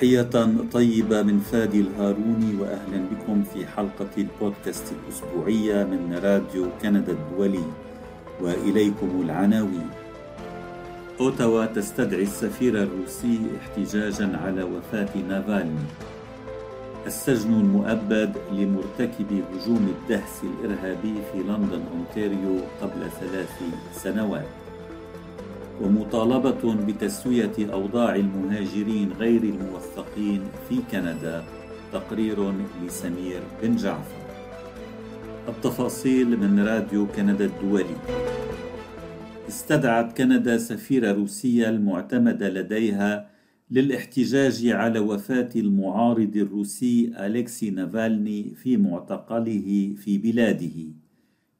تحية طيبة من فادي الهاروني وأهلا بكم في حلقة البودكاست الأسبوعية من راديو كندا الدولي وإليكم العناوين. أوتاوا تستدعي السفير الروسي احتجاجا على وفاة نافالني. السجن المؤبد لمرتكب هجوم الدهس الإرهابي في لندن أونتاريو قبل ثلاث سنوات. ومطالبة بتسوية أوضاع المهاجرين غير الموثقين في كندا تقرير لسمير بن جعفر. التفاصيل من راديو كندا الدولي. استدعت كندا سفير روسيا المعتمد لديها للاحتجاج على وفاة المعارض الروسي أليكسي نافالني في معتقله في بلاده.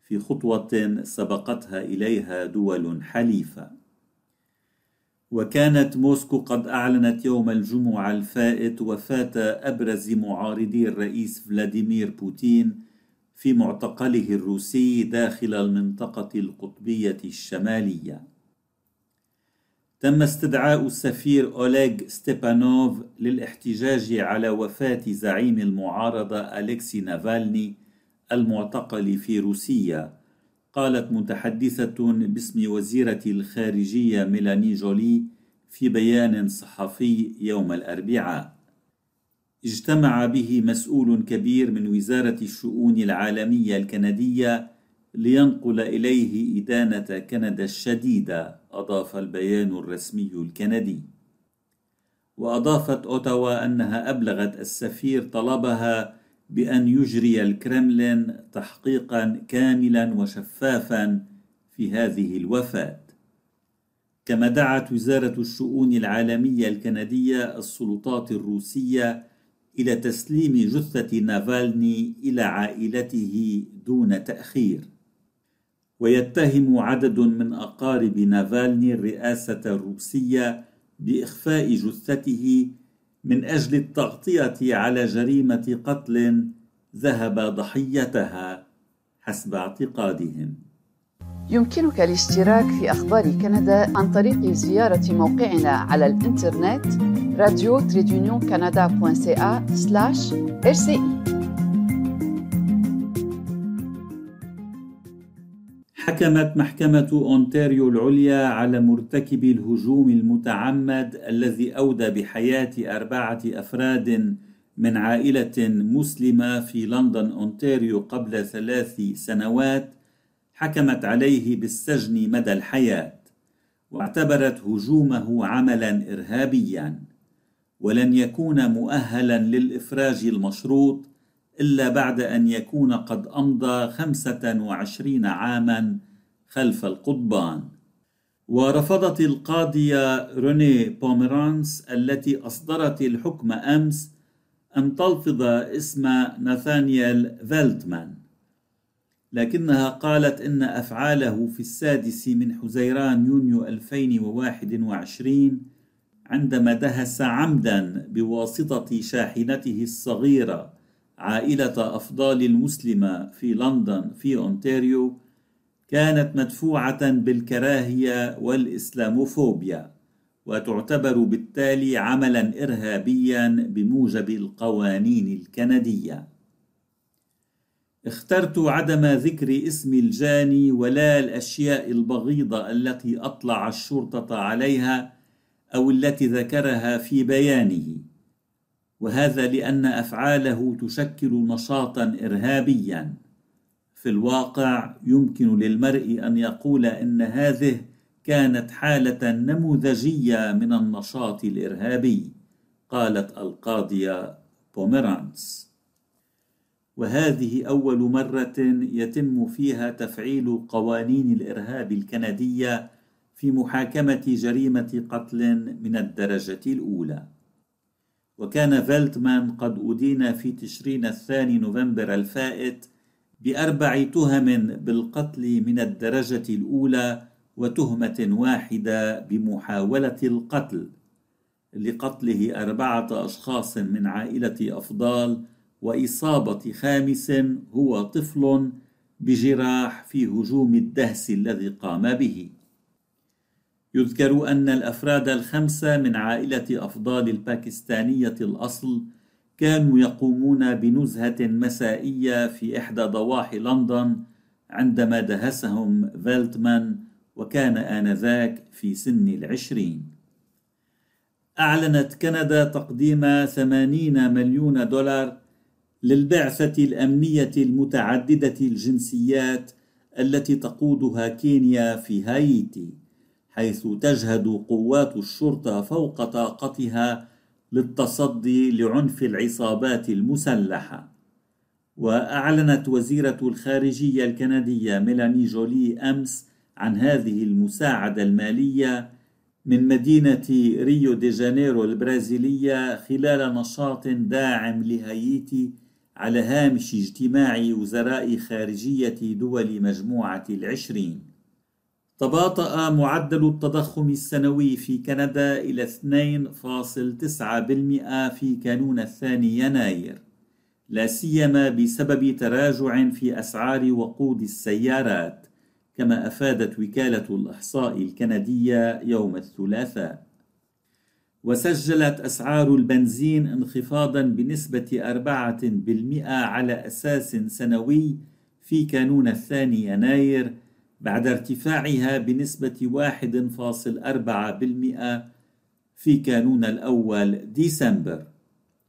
في خطوة سبقتها إليها دول حليفة. وكانت موسكو قد أعلنت يوم الجمعة الفائت وفاة أبرز معارضي الرئيس فلاديمير بوتين في معتقله الروسي داخل المنطقة القطبية الشمالية. تم استدعاء السفير أوليغ ستيبانوف للاحتجاج على وفاة زعيم المعارضة أليكسي نافالني المعتقل في روسيا قالت متحدثة باسم وزيرة الخارجية ميلاني جولي في بيان صحفي يوم الأربعاء. اجتمع به مسؤول كبير من وزارة الشؤون العالمية الكندية لينقل إليه إدانة كندا الشديدة أضاف البيان الرسمي الكندي. وأضافت أوتاوا أنها أبلغت السفير طلبها بأن يجري الكرملين تحقيقا كاملا وشفافا في هذه الوفاة. كما دعت وزارة الشؤون العالمية الكندية السلطات الروسية إلى تسليم جثة نافالني إلى عائلته دون تأخير. ويتهم عدد من أقارب نافالني الرئاسة الروسية بإخفاء جثته من أجل التغطية على جريمة قتل ذهب ضحيتها حسب اعتقادهم. يمكنك الاشتراك في أخبار كندا عن طريق زيارة موقعنا على الإنترنت راديو تريدونيون حكمت محكمة أونتاريو العليا على مرتكب الهجوم المتعمد الذي أودى بحياة أربعة أفراد من عائلة مسلمة في لندن أونتاريو قبل ثلاث سنوات حكمت عليه بالسجن مدى الحياة واعتبرت هجومه عملا إرهابيا ولن يكون مؤهلا للإفراج المشروط إلا بعد أن يكون قد أمضى خمسة وعشرين عاما خلف القضبان. ورفضت القاضية روني بوميرانس التي أصدرت الحكم أمس أن تلفظ اسم ناثانيال فيلتمان. لكنها قالت إن أفعاله في السادس من حزيران يونيو 2021 عندما دهس عمدا بواسطة شاحنته الصغيرة عائلة أفضال المسلمة في لندن في أونتاريو كانت مدفوعة بالكراهية والإسلاموفوبيا وتعتبر بالتالي عملا إرهابيا بموجب القوانين الكندية. اخترت عدم ذكر اسم الجاني ولا الأشياء البغيضة التي أطلع الشرطة عليها أو التي ذكرها في بيانه. وهذا لأن أفعاله تشكل نشاطا إرهابيا. في الواقع يمكن للمرء أن يقول إن هذه كانت حالة نموذجية من النشاط الإرهابي قالت القاضية بوميرانس. وهذه أول مرة يتم فيها تفعيل قوانين الإرهاب الكندية في محاكمة جريمة قتل من الدرجة الأولى. وكان فيلتمان قد أدين في تشرين الثاني نوفمبر الفائت بأربع تهم بالقتل من الدرجة الأولى وتهمة واحدة بمحاولة القتل لقتله أربعة أشخاص من عائلة أفضال وإصابة خامس هو طفل بجراح في هجوم الدهس الذي قام به. يذكر أن الأفراد الخمسة من عائلة أفضال الباكستانية الأصل كانوا يقومون بنزهة مسائية في إحدى ضواحي لندن عندما دهسهم فيلتمان وكان آنذاك في سن العشرين. أعلنت كندا تقديم ثمانين مليون دولار للبعثة الأمنية المتعددة الجنسيات التي تقودها كينيا في هايتي. حيث تجهد قوات الشرطة فوق طاقتها للتصدي لعنف العصابات المسلحة. وأعلنت وزيرة الخارجية الكندية ميلاني جولي أمس عن هذه المساعدة المالية من مدينة ريو دي جانيرو البرازيلية خلال نشاط داعم لهايتي على هامش اجتماع وزراء خارجية دول مجموعة العشرين. تباطأ معدل التضخم السنوي في كندا إلى 2.9% في كانون الثاني يناير لا سيما بسبب تراجع في أسعار وقود السيارات كما أفادت وكالة الإحصاء الكندية يوم الثلاثاء. وسجلت أسعار البنزين انخفاضا بنسبة أربعة بالمئة على أساس سنوي في كانون الثاني يناير بعد ارتفاعها بنسبة واحد فاصل أربعة بالمئة في كانون الأول ديسمبر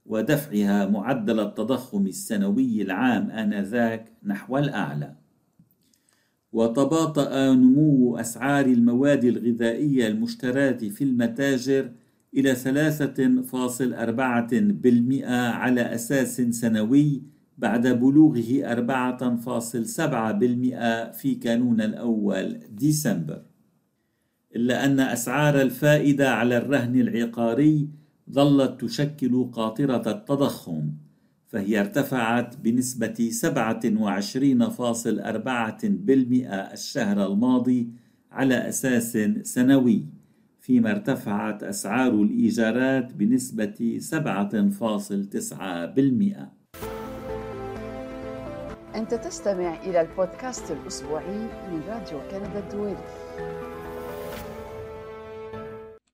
ودفعها معدل التضخم السنوي العام آنذاك نحو الأعلى. وتباطأ نمو أسعار المواد الغذائية المشتراة في المتاجر إلى 3.4% على أساس سنوي بعد بلوغه 4.7% في كانون الأول ديسمبر. إلا أن أسعار الفائدة على الرهن العقاري ظلت تشكل قاطرة التضخم فهي ارتفعت بنسبة 27.4% الشهر الماضي على أساس سنوي فيما ارتفعت أسعار الإيجارات بنسبة 7.9% أنت تستمع إلى البودكاست الأسبوعي من راديو كندا الدولي.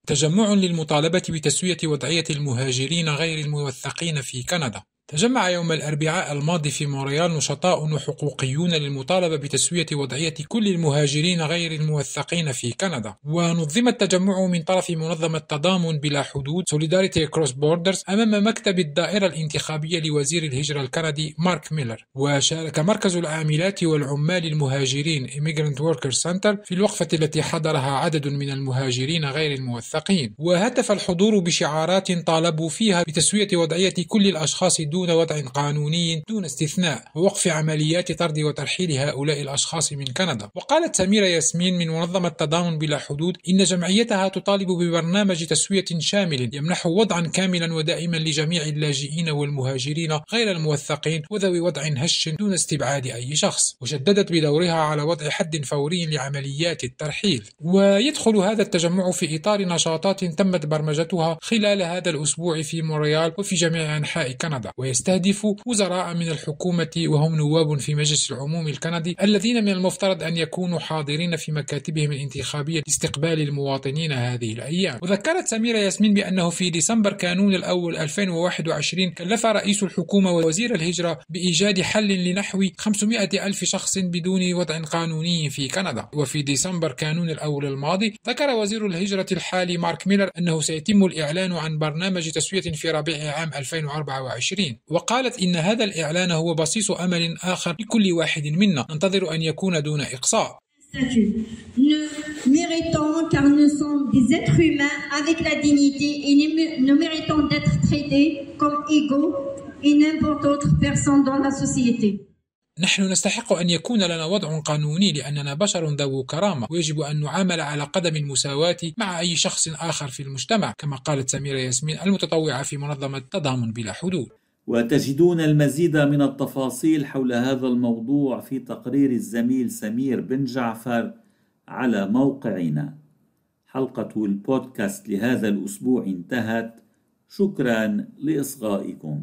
تجمع للمطالبة بتسوية وضعية المهاجرين غير الموثقين في كندا. تجمع يوم الأربعاء الماضي في مونريال نشطاء وحقوقيون للمطالبة بتسوية وضعية كل المهاجرين غير الموثقين في كندا. ونظم التجمع من طرف منظمة تضامن بلا حدود Solidarity Across Borders أمام مكتب الدائرة الانتخابية لوزير الهجرة الكندي مارك ميلر. وشارك مركز العاملات والعمال المهاجرين Immigrant Workers Center في الوقفة التي حضرها عدد من المهاجرين غير الموثقين. وهتف الحضور بشعارات طالبوا فيها بتسوية وضعية كل الأشخاص دون دون وضع قانوني دون استثناء ووقف عمليات طرد وترحيل هؤلاء الأشخاص من كندا. وقالت سميرة ياسمين من منظمة تضامن بلا حدود إن جمعيتها تطالب ببرنامج تسوية شامل يمنح وضعا كاملا ودائما لجميع اللاجئين والمهاجرين غير الموثقين وذوي وضع هش دون استبعاد أي شخص. وشددت بدورها على وضع حد فوري لعمليات الترحيل. ويدخل هذا التجمع في إطار نشاطات تمت برمجتها خلال هذا الأسبوع في مونريال وفي جميع أنحاء كندا. ويستهدف وزراء من الحكومة وهم نواب في مجلس العموم الكندي الذين من المفترض أن يكونوا حاضرين في مكاتبهم الانتخابية لاستقبال المواطنين هذه الأيام. وذكرت سميرة ياسمين بأنه في ديسمبر كانون الأول 2021 كلف رئيس الحكومة ووزير الهجرة بإيجاد حل لنحو 500 ألف شخص بدون وضع قانوني في كندا. وفي ديسمبر كانون الأول الماضي ذكر وزير الهجرة الحالي مارك ميلر أنه سيتم الإعلان عن برنامج تسوية في ربيع عام 2024 وقالت إن هذا الإعلان هو بصيص أمل آخر لكل واحد منا. ننتظر أن يكون دون إقصاء. Nous méritons, car nous sommes des êtres humains avec la dignité et nous méritons d'être traités comme égaux et n'importe autre personne dans la société. نحن نستحق أن يكون لنا وضع قانوني لأننا بشر ذو كرامة. ويجب أن نعامل على قدم المساواة مع أي شخص آخر في المجتمع كما قالت سميرة ياسمين المتطوعة في منظمة تضامن بلا حدود. وتجدون المزيد من التفاصيل حول هذا الموضوع في تقرير الزميل سمير بن جعفر على موقعنا. حلقة البودكاست لهذا الأسبوع انتهت. شكرا لإصغائكم.